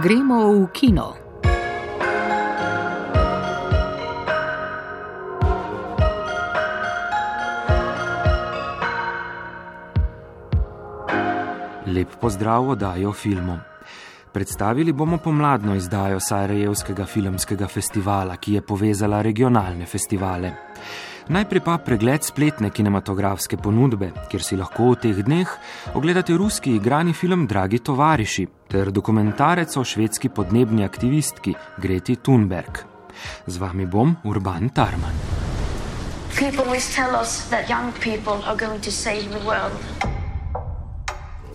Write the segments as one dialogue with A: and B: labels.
A: Gremo v kino.
B: Lep pozdrav oddajo filmu. Predstavili bomo pomladno izdajo Sarajevskega filmskega festivala, ki je povezala regionalne festivale. Najprej pa pregled spletne kinematografske ponudbe, kjer si lahko v teh dneh ogledate ruski igrani film Dragi tovariši ter dokumentarec o švedski podnebni aktivistki Greti Thunberg. Z vami bom Urban Tarman.
C: People always tell us that young people are going to save the world.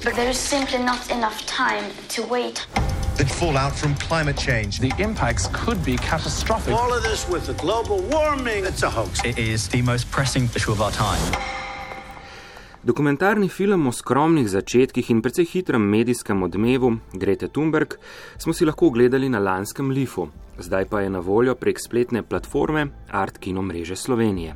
C: But there is simply not enough time to wait.
D: The fallout from climate change.
E: The impacts could be catastrophic.
F: All of this with the global warming, it's a hoax.
G: It is the most pressing issue of our time.
B: Dokumentarni film o skromnih začetkih in precej hitrem medijskem odmevu Grete Thunberg smo si lahko ogledali na lanskem Lifu, zdaj pa je na voljo prek spletne platforme Art Kino mreže Slovenije.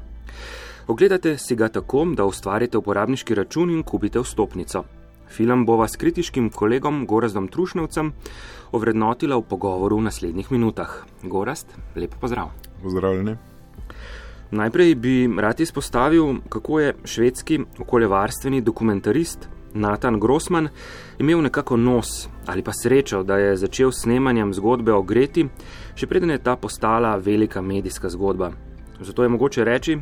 B: Ogledate si ga tako, da ustvarite uporabniški račun in kupite vstopnico. Film bova s kritiškim kolegom Gorazdom Trušnevcem ovrednotila v pogovoru v naslednjih minutah. Gorast, lepo pozdrav.
H: Pozdravljeni.
B: Najprej bi rad izpostavil, kako je švedski okoljevarstveni dokumentarist Nathan Grossman imel nekako nos ali pa srečo, da je začel snemanjem zgodbe o Greti, še preden je ta postala velika medijska zgodba. Zato je mogoče reči,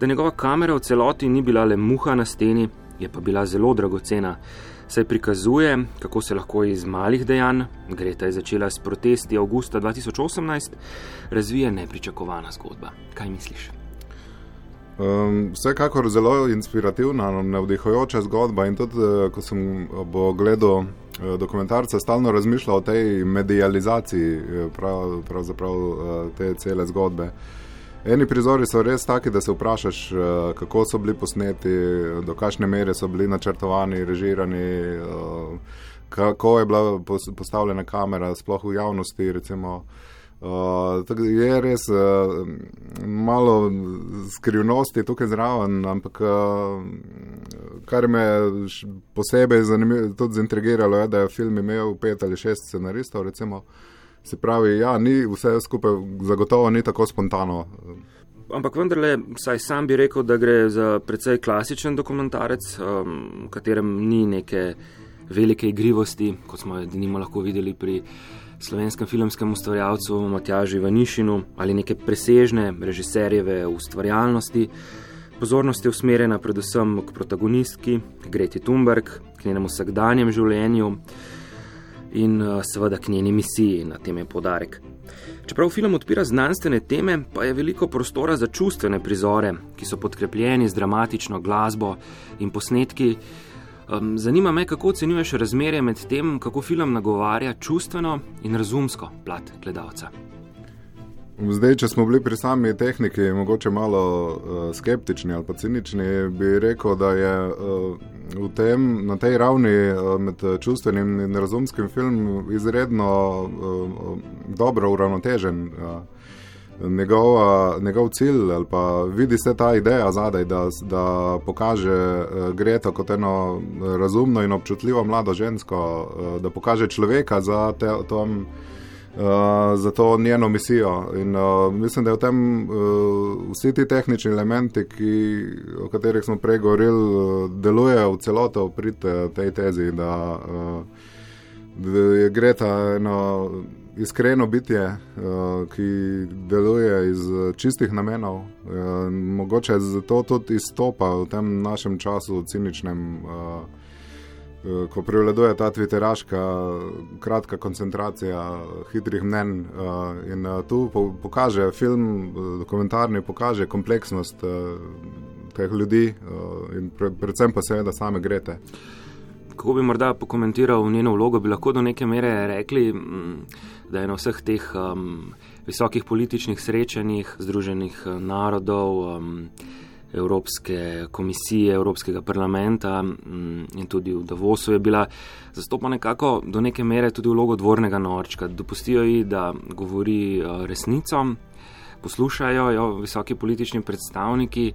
B: da njegova kamera v celoti ni bila le muha na steni, je pa bila zelo dragocena. Saj prikazuje, kako se lahko iz malih dejanj, Greta je začela s protesti avgusta 2018, razvije nepričakovana zgodba. Kaj misliš?
H: Um, vsekakor zelo inspirativna, navdihujoča zgodba. In tudi, uh, ko sem gledal uh, dokumentarce, stalno razmišljal o tej medializaciji prav, pravzaprav uh, te cele zgodbe. Eni prizori so res taki, da se vprašaš, uh, kako so bili posneti, do kakšne mere so bili načrtovani, režirani, uh, kako je bila postavljena kamera, sploh v javnosti. Recimo, Uh, je res uh, malo skrivnosti tukaj zraven, ampak uh, kar me posebej tudi zintrigiralo, je, da je film imel pet ali šest scenaristov. Recimo. Se pravi, ja, ni vse skupaj, zagotovo ni tako spontano.
B: Ampak vendarle, saj sam bi rekel, da gre za precej klasičen dokumentarec, um, v katerem ni neke velike igrivosti, kot smo jo lahko videli pri slovenskem filmskem ustvarjalcu Matjažu Vanišinu ali neke presežne režiserjeve ustvarjalnosti. Pozornost je usmerjena predvsem k protagonistki, Greti Thunberg, k njenemu vsakdanjem življenju in eh, seveda k njeni misiji, na tem je podarek. Čeprav film odpira znanstvene teme, pa je veliko prostora za čustvene prizore, ki so podkrepljeni z dramatično glasbo in posnetki, zanima me, kako ocenjuješ razmerje med tem, kako film nagovarja čustveno in razumsko plat gledalca.
H: Zdaj, če smo bili pri sami tehniki, mogoče malo uh, skeptični ali pa cinični, bi rekel, da je uh, tem, na tej ravni uh, med čustvenim in razumskim filmom izredno uh, dobro uravnotežen. Uh, njegova, njegov cilj ali pa vidi se ta ideja zadaj, da, da pokaže Greta kot eno razumno in občutljivo mlado žensko, da pokaže človeka za, te, tom, uh, za to njeno misijo. In uh, mislim, da je v tem uh, vsi ti tehnični elementi, ki, o katerih smo prej govorili, uh, delujejo v celoto prid tej tezi, da, uh, da je Greta eno iskreno bitje, uh, ki deluje iz čistih namenov, uh, mogoče zato tudi izstopa v tem našem času, ciničnem, uh, ko prevladuje ta tviteraška, kratka koncentracija hitrih mnen. Uh, in uh, tu po, pokaže film, dokumentarni, pokaže kompleksnost teh ljudi in pre, predvsem pa seveda same grete.
B: Kako bi morda pokomentiral njeno vlogo, bi lahko do neke mere rekli, da je na vseh teh um, visokih političnih srečanjih Združenih narodov, um, Evropske komisije, Evropskega parlamenta um, in tudi v Davosu je bila zastopana nekako do neke mere tudi vlogo dvornega norčka. Dopustijo ji, da govori uh, resnico, poslušajo jo visoki politični predstavniki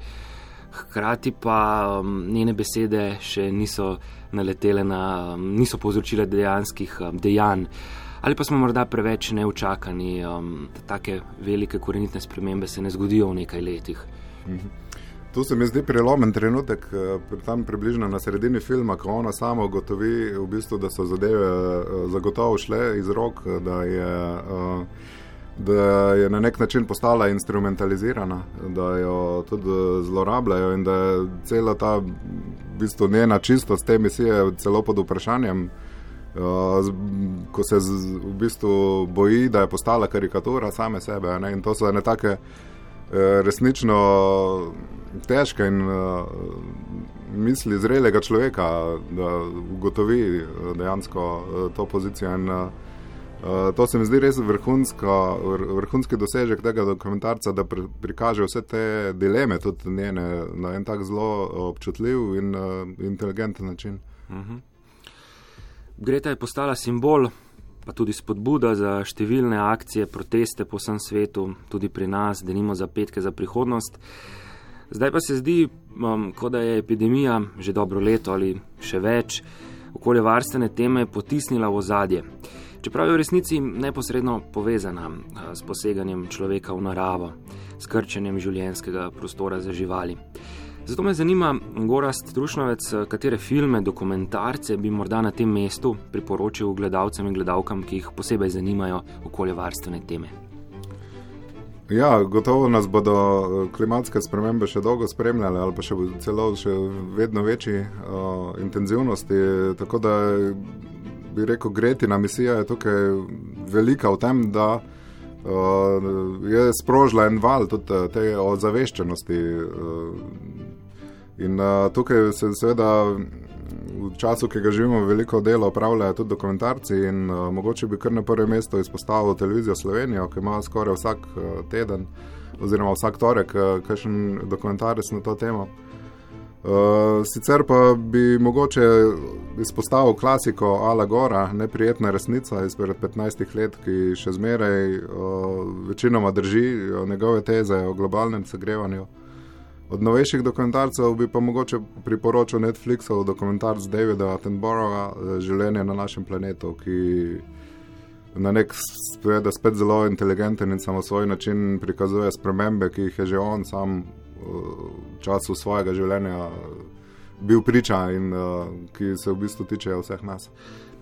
B: hkrati pa um, njene besede še niso naletele na, um, niso povzročile dejanskih um, dejanj. ali pa smo morda preveč neučakani, um, da take velike korenitne spremembe se ne zgodijo v nekaj letih.
H: Tu se mi zdi prelomen trenutek, eh, tam približno na sredini filma, ko ona sama ugotovi, v bistvu, da so zadeve eh, zagotovo šle iz rok, da je, eh, da je na nek način postala instrumentalizirana, da jo tudi zlorabljajo in da je cela ta v bistvu, njena čistost te misije celo pod vprašanjem. Uh, ko se z, v bistvu boji, da je postala karikatura same sebe. Ne? In to so ene take uh, resnično težke in uh, misli zrelega človeka, da ugotovi dejansko uh, to pozicijo. In, to se mi zdi res vrhunsko, vr, vrhunski dosežek tega dokumentarca, da pr, prikaže vse te dileme, tudi njene, na en tak zelo občutljiv in inteligenten način.
B: -huh. Greta je postala simbol, pa tudi spodbuda za številne akcije, proteste po vsem svetu, tudi pri nas, da nimo za petke za prihodnost. Zdaj pa se zdi, um, kot da je epidemija že dobro leto ali še več okoljevarstvene teme potisnila v ozadje. Čeprav je v resnici neposredno povezana uh, s poseganjem človeka v naravo, s krčenjem življenjskega prostora za živali. Zato me zanima, Gorast Trušnovec, katere filme, dokumentarce bi morda na tem mestu priporočil gledalcem in gledalkam, ki jih posebej zanimajo okoljevarstvene teme.
H: Ja, gotovo nas bodo klimatske spremembe še dolgo spremljale, ali pa še celo še vedno večji uh, intenzivnosti. Tako da bi rekel, Gretina misija je tukaj velika v tem, da uh, je sprožila en val tudi te ozaveščenosti. Uh, In uh, tukaj se seveda v času, ki ga živimo, veliko dela opravljajo tudi dokumentarci. In uh, mogoče bi kar na prvem mestu izpostavil televizijo Slovenijo, ki ima skoraj vsak uh, teden, oziroma vsak torek, uh, kakšen dokumentarec na to temo. Uh, sicer pa bi mogoče izpostavil klasiko Ala Gora, neprijetna resnica izpred 15 let, ki še zmeraj uh, večinoma drži njegove teze o globalnem segrevanju. Od novejših dokumentarcev bi pa mogoče priporočil Netflixov dokumentarc Davida Attenborougha Življenje na našem planetu, ki na nek spet, spet zelo inteligenten in samo svoj način prikazuje spremembe, ki jih je že on sam v času svojega življenja bil priča in ki se v bistvu tičejo vseh nas.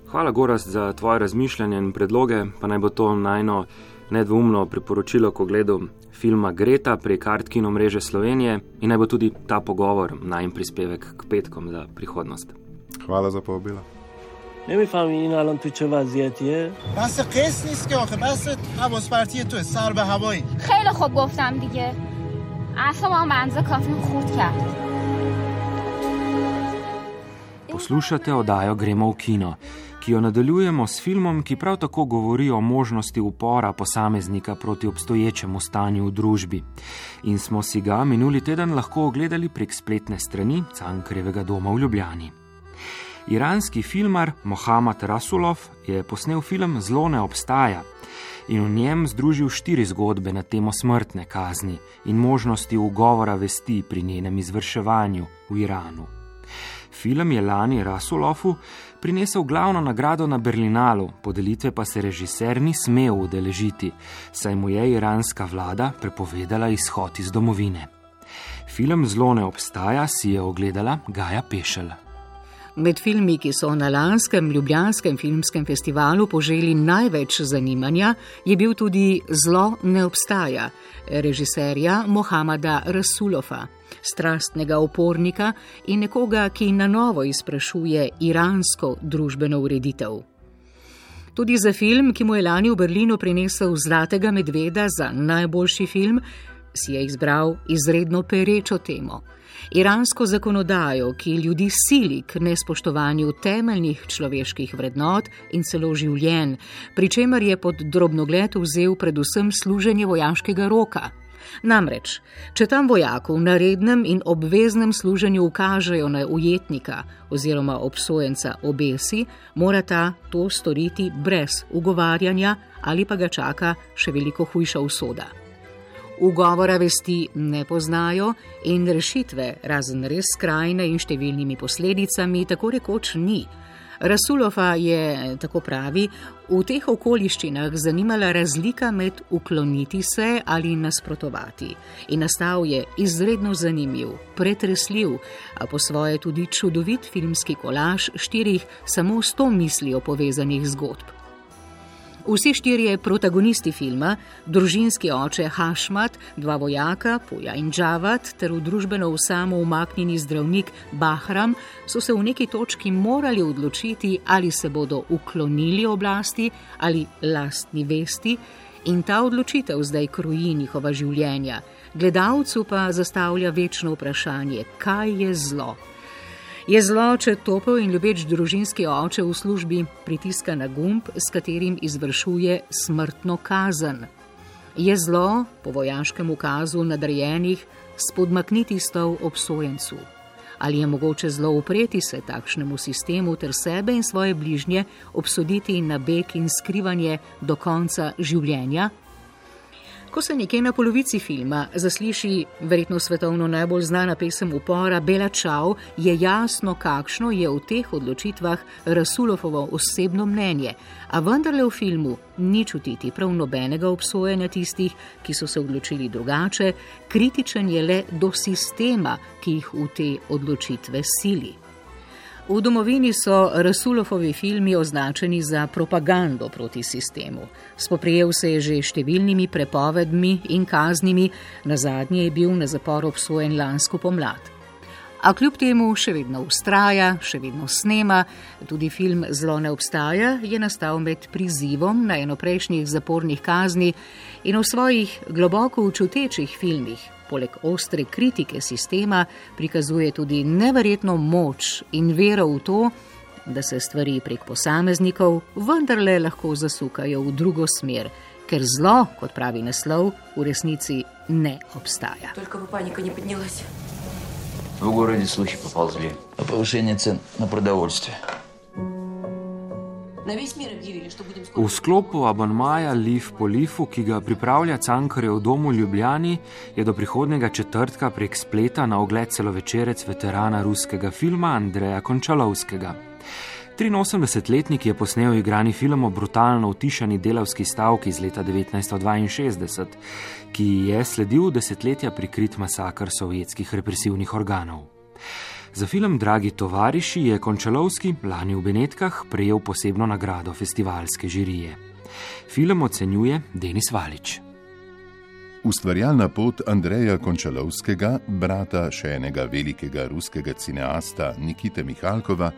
B: Hvala, Gorast, za tvoje razmišljanje in predloge, pa naj bo to najno nedvomno priporočilo, ko gledam filma Greta prek Artkino mreže Slovenije in naj bo tudi ta pogovor najem prispevek k petkom za prihodnost.
H: Hvala za povabilo.
A: نمیفهمی این الان تو چه وضعیتیه؟
I: بس قص نیست که آخه بس حواس پرتی تو سر به هوایی
J: خیلی خوب گفتم دیگه اعصابم منزه کافی خورد کرد
B: Poslušate oddajo Gremo v kino, ki jo nadaljujemo s filmom, ki prav tako govori o možnosti upora posameznika proti obstoječemu stanju v družbi. In smo si ga minuli teden lahko ogledali prek spletne strani Cankrevega doma v Ljubljani. Iranski filmar Mohamed Rasulov je posnel film Zlo ne obstaja in v njem združil štiri zgodbe na temo smrtne kazni in možnosti ugovora vesti pri njenem izvrševanju v Iranu. Film je lani Rasulofu prinesel glavno nagrado na Berlinalu, podelitve pa se režiser ni smel udeležiti, saj mu je iranska vlada prepovedala izhod iz domovine. Film Zlo ne obstaja si je ogledala Gaja Pešel.
K: Med filmi, ki so na lanskem Ljubljanskem filmskem festivalu poželi največ zanimanja, je bil tudi Zlo ne obstaja režiserja Mohameda Rasulova, strastnega upornika in nekoga, ki na novo izprašuje iransko družbeno ureditev. Tudi za film, ki mu je lani v Berlinu prinesel Zlatega medveda za najboljši film, si je izbral izredno perečo temo iransko zakonodajo, ki ljudi sili k nespoštovanju temeljnih človeških vrednot in celo življenj, pri čemer je pod drobnogled vzel predvsem služenje vojaškega roka. Namreč, če tam vojaku na rednem in obveznem služenju ukažejo na ujetnika oziroma obsojenca obesi, mora ta to storiti brez ugovarjanja ali pa ga čaka še veliko hujša usoda ugovora vesti ne poznajo in rešitve, razen res skrajne in številnimi posledicami, tako rekoč ni. Rasulova je, tako pravi, v teh okoliščinah zanimala razlika med ukloniti se ali nasprotovati. In nastal je izredno zanimiv, pretresljiv, a po svoje tudi čudovit filmski kolaž štirih samo sto mislijo povezanih zgodb. Vsi štirje protagonisti filma, družinski oče Hašmat, dva vojaka, Puja in Džavat, ter v družbeno usamo umaknjeni zdravnik Bahram, so se v neki točki morali odločiti, ali se bodo uklonili oblasti ali lastni vesti, in ta odločitev zdaj kroji njihova življenja. Gledalcu pa zastavlja večno vprašanje, kaj je zlo. Je zlo, če topel in ljubeč družinski oče v službi pritiska na gumb, s katerim izvršuje smrtno kazen. Je zlo, po vojaškem ukazu nadrejenih, spodmakniti stol obsojencu. Ali je mogoče zlo upreti se takšnemu sistemu ter sebe in svoje bližnje obsoditi na beg in skrivanje do konca življenja? Ko se nekje na polovici filma zasliši verjetno svetovno najbolj znana pesem upora Bela Čau, je jasno, kakšno je v teh odločitvah Rasulovovo osebno mnenje, a vendarle v filmu ni čutiti prav nobenega obsojanja tistih, ki so se odločili drugače, kritičen je le do sistema, ki jih v te odločitve sili. V domovini so Rasulovovi filmi označeni za propagando proti sistemu. Spoprijel se je že številnimi prepovedmi in kaznimi, na zadnje je bil na zapor obsojen lansko pomlad. A kljub temu še vedno ustraja, še vedno snema, tudi film Zlo ne obstaja je nastal med prizivom na eno prejšnjih zapornih kazni in v svojih globoko učutečih filmih poleg ostre kritike sistema, prikazuje tudi neverjetno moč in vero v to, da se stvari prek posameznikov vendarle lahko zasukajo v drugo smer, ker zlo, kot pravi naslov, v resnici ne obstaja.
L: Только бы паника не поднялась. В городе слухи поползли о повышении цен на продовольствие.
B: V sklopu abonmaja Lif po Lifu, ki ga pripravlja Cankarjev dom v Ljubljani, je do prihodnega četrtka prek spleta na ogled celovečerec veterana ruskega filma Andreja Končalovskega. 83-letnik je posnel igrani film o brutalno utišani delavski stavki iz leta 1962, ki je sledil desetletja prikrit masakr sovjetskih represivnih organov. Za film Dragi tovariši je Končalovski lani v Benetkah prejel posebno nagrado festivalske žirije. Film ocenjuje Denis Valič.
M: Ustvarjalna pot Andreja Končalovskega, brata še enega velikega ruskega cineasta Nikite Mihalkova,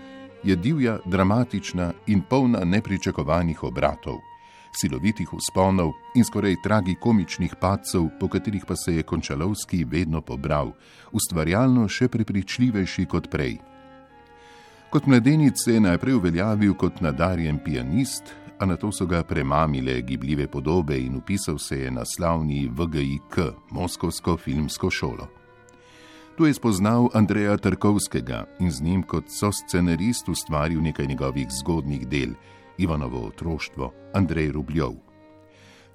M: je divja, dramatična in polna nepričakovanih obratov silovitih usponov in skoraj tragikomičnih padcev, po katerih pa se je Končalovski vedno pobral, ustvarjalno še prepričljivejši kot prej. Kot mladenic se je najprej uveljavil kot nadarjen pianist, a na to so ga premamile gibljive podobe in upisal se je na slavni VGIK, Moskovsko filmsko šolo. Tu je spoznal Andreja Trkovskega in z njim kot so scenarist ustvaril nekaj njegovih zgodnih del, Ivanovo otroštvo, Andrej Rubljov.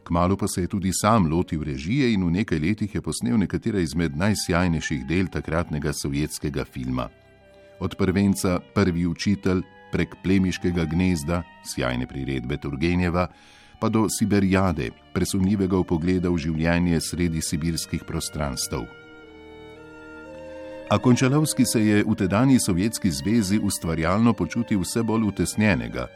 M: Kmalo pa se je tudi sam lotil režije in v nekaj letih je posnel nekatera izmed najsjajnejših del takratnega sovjetskega filma. Od prvenca Prvi učitelj prek plemiškega gnezda, sjajne priredbe Turgenjeva, pa do Siberijade, presunljivega pogleda v življenje sredi sibirskih prostranstv. A Končalovski se je v tedajni Sovjetski zvezi ustvarjalno počutil vse bolj utesnjenega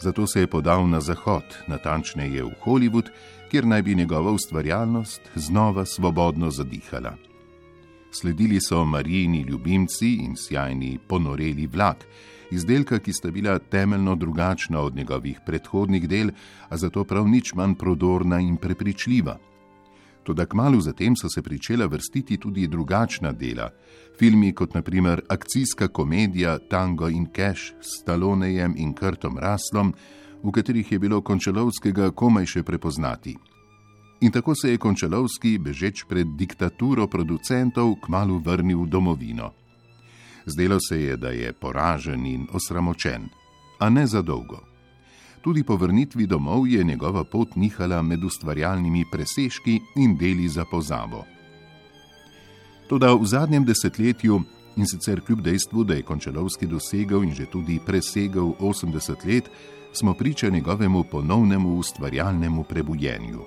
M: zato se je podal na zahod, natančneje v Hollywood, kjer naj bi njegova ustvarjalnost znova svobodno zadihala. Sledili so Marijini ljubimci in sjajni ponoreli vlak, izdelka, ki sta bila temeljno drugačna od njegovih predhodnih del, a zato prav nič manj prodorna in prepričljiva. Toda kmalo zatem so se začela vrstiti tudi drugačna dela, filmi kot naprimer akcijska komedija Tango in Cash s Stalonejem in Krtom Raslom, v katerih je bilo Končalovskega komaj še prepoznati. In tako se je Končalovski, bežeč pred diktaturo producentov, kmalo vrnil v domovino. Zdelo se je, da je poražen in osramočen, a ne za dolgo. Tudi po vrnitvi domov je njegova pot nihala med ustvarjalnimi presežki in deli za pozabo. Toda v zadnjem desetletju In sicer kljub dejstvu, da je Končalovski dosegel in že tudi presegel 80 let, smo priča njegovemu ponovnemu ustvarjalnemu prebujenju.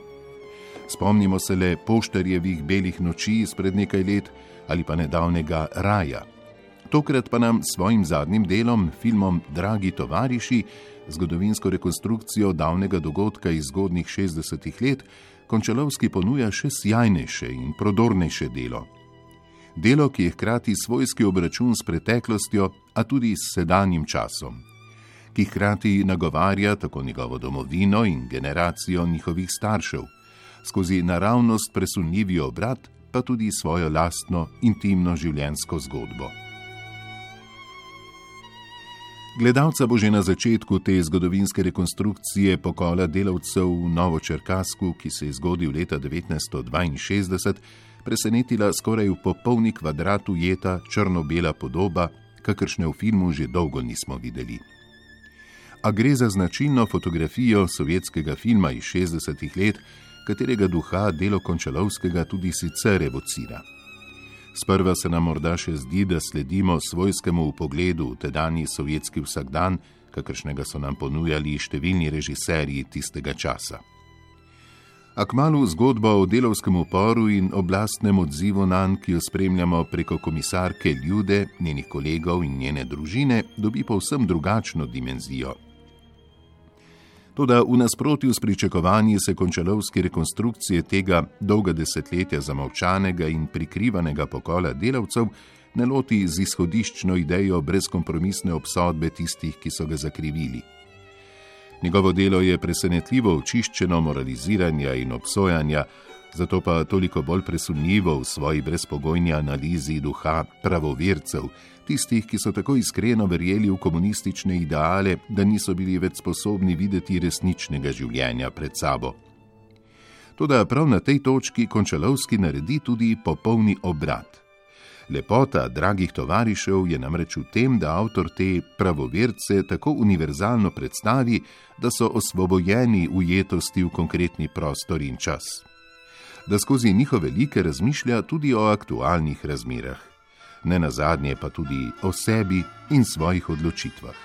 M: Spomnimo se le poštarjevih belih noči izpred nekaj let ali pa nedavnega Raja. Tokrat pa nam s svojim zadnjim delom, filmom Dragi tovariši, zgodovinsko rekonstrukcijo davnega dogodka iz zgodnih 60-ih let, Končalovski ponuja še sjajnejše in prodornejše delo. Delo, ki je hkrati svojski obračun s preteklostjo, a tudi s sedanjim časom, ki hkrati nagovarja tako njegovo domovino in generacijo njihovih staršev, skozi naravnost presunljivi obrat, pa tudi svojo lastno intimno življenjsko zgodbo. Gledalca bo že na začetku te zgodovinske rekonstrukcije pokola delavcev v Novočerkasku, ki se je zgodil leta 1962, presenetila skoraj v popolni kvadrat ujeta črno-bela podoba, kakršne v filmu že dolgo nismo videli. A gre za značilno fotografijo sovjetskega filma iz 60-ih let, katerega duha delo Končalovskega tudi sicer evocira. Sprva se nam morda še zdi, da sledimo svojskemu pogledu v tedajni sovjetski vsakdan, kakršnega so nam ponujali številni režiserji tistega časa. A kmalo zgodba o delovskem uporu in oblastnem odzivu na nj, ki jo spremljamo preko komisarke Ljude, njenih kolegov in njene družine, dobi povsem drugačno dimenzijo. Toda v nasprotju s pričakovanji se končalovske rekonstrukcije tega dolga desetletja zamovčanega in prikrivanega pokola delavcev ne loti z izhodiščno idejo brezkompromisne obsodbe tistih, ki so ga zakrivili. Njegovo delo je presenetljivo očiščeno moraliziranja in obsojanja, zato pa toliko bolj presunljivo v svoji brezpogojni analizi duha pravovercev, tistih, ki so tako iskreno verjeli v komunistične ideale, da niso bili več sposobni videti resničnega življenja pred sabo. Toda prav na tej točki Končalovski naredi tudi popolni obrat. Lepota dragih tovarišev je namreč v tem, da avtor te pravoverce tako univerzalno predstavi, da so osvobojeni ujetosti v konkretni prostor in čas. Da skozi njihove like razmišlja tudi o aktualnih razmerah ne na zadnje pa tudi o sebi in svojih odločitvah.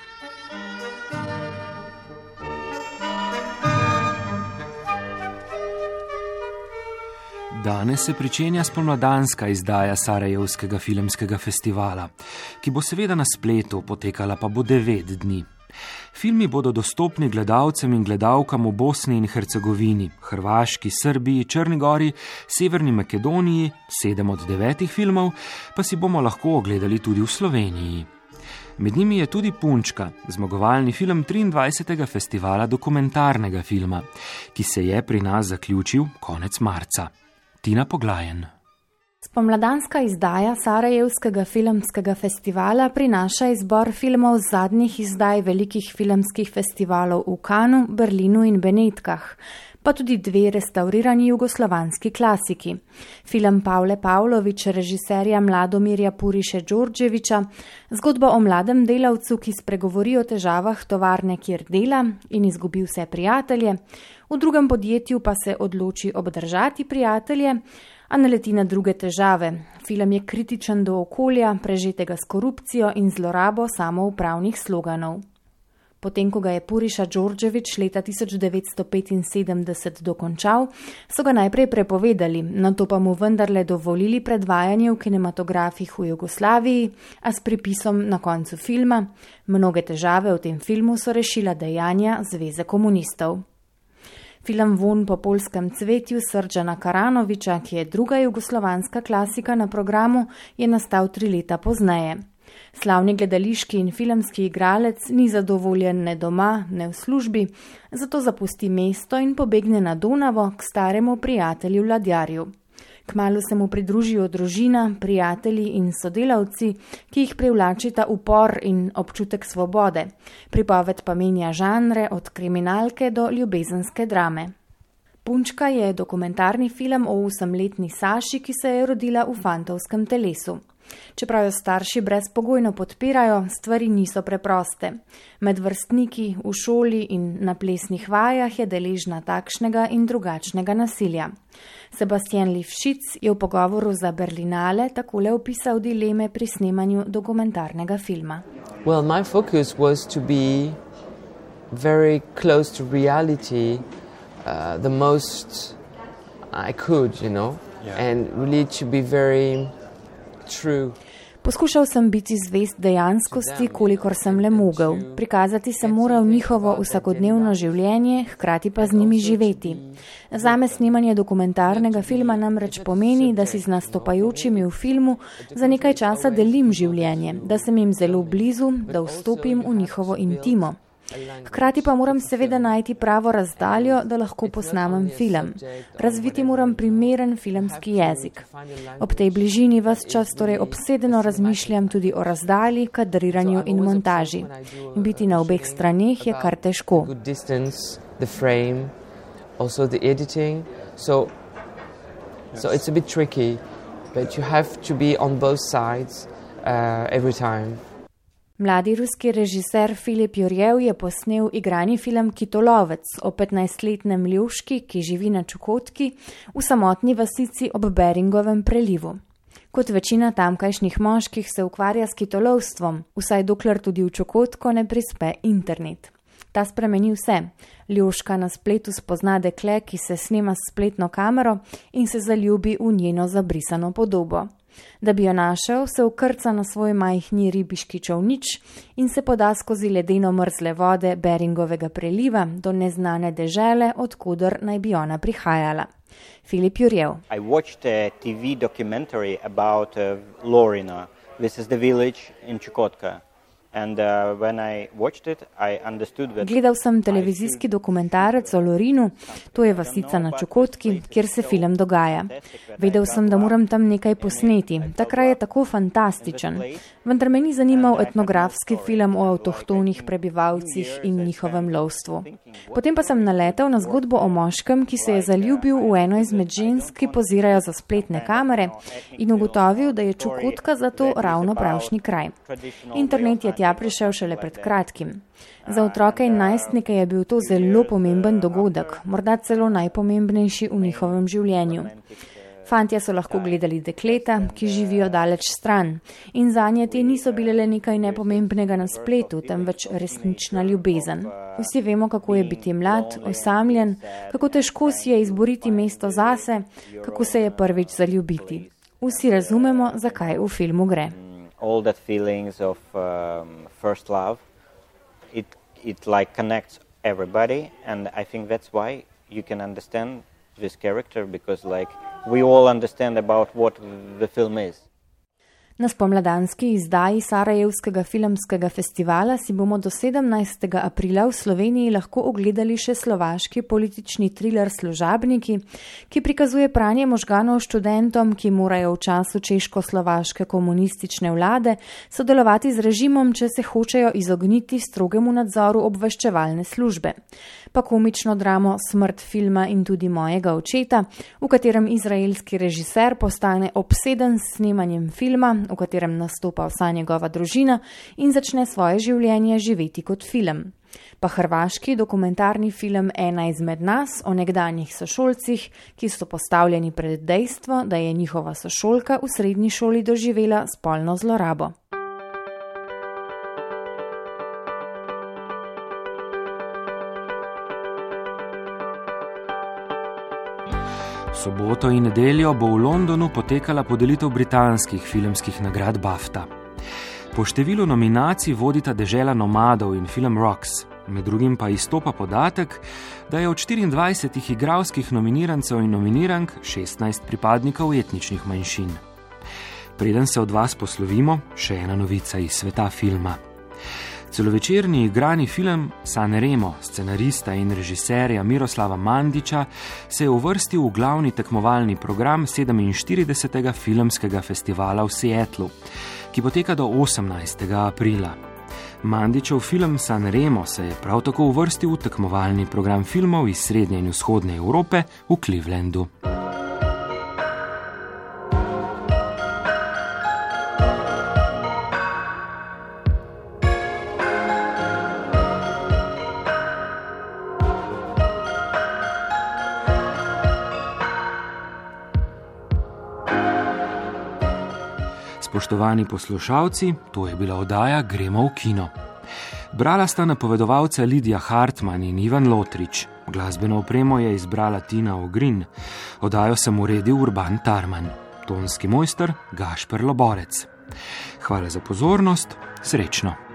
B: Danes se pričenja spomladanska izdaja Sarajevskega filmskega festivala, ki bo seveda na spletu, potekala pa bo devet dni. Filmi bodo dostopni gledalcem in gledalkam v Bosni in Hercegovini, Hrvaški, Srbiji, Črnigori, Severni Makedoniji, sedem od devetih filmov pa si bomo lahko ogledali tudi v Sloveniji. Med njimi je tudi Punčka, zmagovalni film 23. festivala dokumentarnega filma, ki se je pri nas zaključil konec marca. Tina Poglajen.
N: Spomladanska izdaja Sarajevskega filmskega festivala prinaša izbor filmov zadnjih izdaj velikih filmskih festivalov v Kanu, Berlinu in Benetkah, pa tudi dve restaurirani jugoslovanski klasiki. Film Pavle Pavlović, režiserja Mladomirja Puriše Đorđeviča, zgodba o mladem delavcu, ki spregovori o težavah tovarne, kjer dela in izgubi vse prijatelje, v drugem podjetju pa se odloči obdržati prijatelje, a naleti na druge težave. Film je kritičen do okolja, prežetega s korupcijo in zlorabo samoupravnih sloganov. Potem, ko ga je Puriša Đorđevič leta 1975 dokončal, so ga najprej prepovedali, na to pa mu vendarle dovolili predvajanje v kinematografih v Jugoslaviji, a s pripisom na koncu filma: Mnoge težave v tem filmu so rešila dejanja Zveze komunistov. Film Von po polskem cvetju Srđana Karanoviča, ki je druga jugoslovanska klasika na programu, je nastal tri leta pozneje. Slavni gledališki in filmski igralec ni zadovoljen ne doma, ne v službi, zato zapusti mesto in pobegne na Donavo k staremu prijatelju Ladjarju. Kmalo se mu pridružijo družina, prijatelji in sodelavci, ki jih privlačita upor in občutek svobode. Pripoved pa menja žanre od kriminalke do ljubezenske drame. Punčka je dokumentarni film o osemletni Saši, ki se je rodila v fantovskem telesu. Čeprav jo starši brezpogojno podpirajo, stvari niso preproste. Med vrstniki, v šoli in na plesnih vajah je deležna takšnega in drugačnega nasilja. Sebastian Livšic je v pogovoru za Berlinale takole opisal dileme pri snemanju dokumentarnega filma.
O: Well, my focus was to be very close to reality, uh, the most I could, you know, yeah. and really to be very.
N: Poskušal sem biti zvest dejanskosti, kolikor sem le mogel. Prikazati sem moral njihovo vsakodnevno življenje, hkrati pa z njimi živeti. Zame snemanje dokumentarnega filma namreč pomeni, da si z nastopajočimi v filmu za nekaj časa delim življenje, da sem jim zelo blizu, da vstopim v njihovo intimo. Hkrati pa moram seveda najti pravo razdaljo, da lahko posnamem film. Razviti moram primeren filmski jezik. Ob tej bližini vas čas torej obsedeno razmišljam tudi o razdalji, kadriranju in montaži. Biti na obeh straneh je kar težko.
O: So it's a bit tricky, but you have to be on both sides uh, every time.
N: Mladi ruski režiser Filip Jurjev je posnel igrani film Kitolovec o 15-letnem Ljuški, ki živi na Čukotki v samotni vasici ob Beringovem prelivu. Kot večina tamkajšnjih moških se ukvarja s kitolovstvom, vsaj dokler tudi v Čukotko ne prispe internet. Ta spremeni vse. Ljuška na spletu spozna dekle, ki se snema s spletno kamero in se zaljubi v njeno zabrisano podobo. Da bi jo našel, se ukrca na svoj majhni ribiški čovnič in se poda skozi ledeno mrzle vode Beringovega preliva do neznane dežele, odkudar naj bi ona prihajala. Filip Jurjev.
P: TV dokumentarij o Lorina, to je village in Čukotka. Uh,
N: Gledal sem televizijski dokumentarec o Lorinu, to je vasica na Čukotki, kjer se film dogaja. Vedel sem, da moram tam nekaj posneti. Ta kraj je tako fantastičen. Vendar me ni zanimal etnografski film o avtohtonih prebivalcih in njihovem lovstvu. Potem pa sem naletel na zgodbo o moškem, ki se je zaljubil v eno izmed žensk, ki pozirajo za spletne kamere in ugotovil, da je Čukotka zato ravno pravšnji kraj. Internet je tja prišel šele pred kratkim. Za otroke in najstnike je bil to zelo pomemben dogodek, morda celo najpomembnejši v njihovem življenju. Fantje so lahko gledali dekleta, ki živijo daleč stran in za nje te niso bile le nekaj nepomembnega na spletu, temveč resnična ljubezen. Vsi vemo, kako je biti mlad, osamljen, kako težko si je izboriti mesto zase, kako se je prvič zaljubiti. Vsi razumemo, zakaj v filmu gre
P: all that feelings of um, first love. It it like connects everybody, and I think that's why you can understand this character because like we all understand about what the film is.
N: Na spomladanski izdaji Sarajevskega filmskega festivala si bomo do 17. aprila v Sloveniji lahko ogledali še slovaški politični thriller Služabniki, ki prikazuje pranje možganov študentom, ki morajo v času češko-slovaške komunistične vlade sodelovati z režimom, če se hočejo izogniti strogemu nadzoru obveščevalne službe. Pa komično dramo Smrt filma in tudi mojega očeta, v katerem izraelski režiser postane obseden s snemanjem filma, v katerem nastopa vsa njegova družina in začne svoje življenje živeti kot film. Pa hrvaški dokumentarni film Ena izmed nas o nekdanjih sošolcih, ki so postavljeni pred dejstvo, da je njihova sošolka v srednji šoli doživela spolno zlorabo.
B: Soboto in nedeljo bo v Londonu potekala podelitev britanskih filmskih nagrad BAFTA. Po številu nominacij vodita Dežela nomadov in film Rocks, med drugim pa izstopa podatek, da je od 24 igralskih nominirancev in nominirank 16 pripadnikov etničnih manjšin. Preden se od vas poslovimo, še ena novica iz sveta filma. Celovečerni igrani film San Remo, scenarista in režiserja Miroslava Mandiča, se je uvrstil v glavni tekmovalni program 47. filmskega festivala v Seattlu, ki poteka do 18. aprila. Mandičev film San Remo se je prav tako uvrstil v tekmovalni program filmov iz srednje in vzhodne Evrope v Clevelandu. Spoštovani poslušalci, to je bila oddaja Gremo v kino. Brala sta napovedovalca Lidija Hartmann in Ivan Lotrič. Glasbeno opremo je izbrala Tina Ogrin, oddajo sem uredil Urban Tarman, tonski mojster Gašper Loborec. Hvala za pozornost, srečno!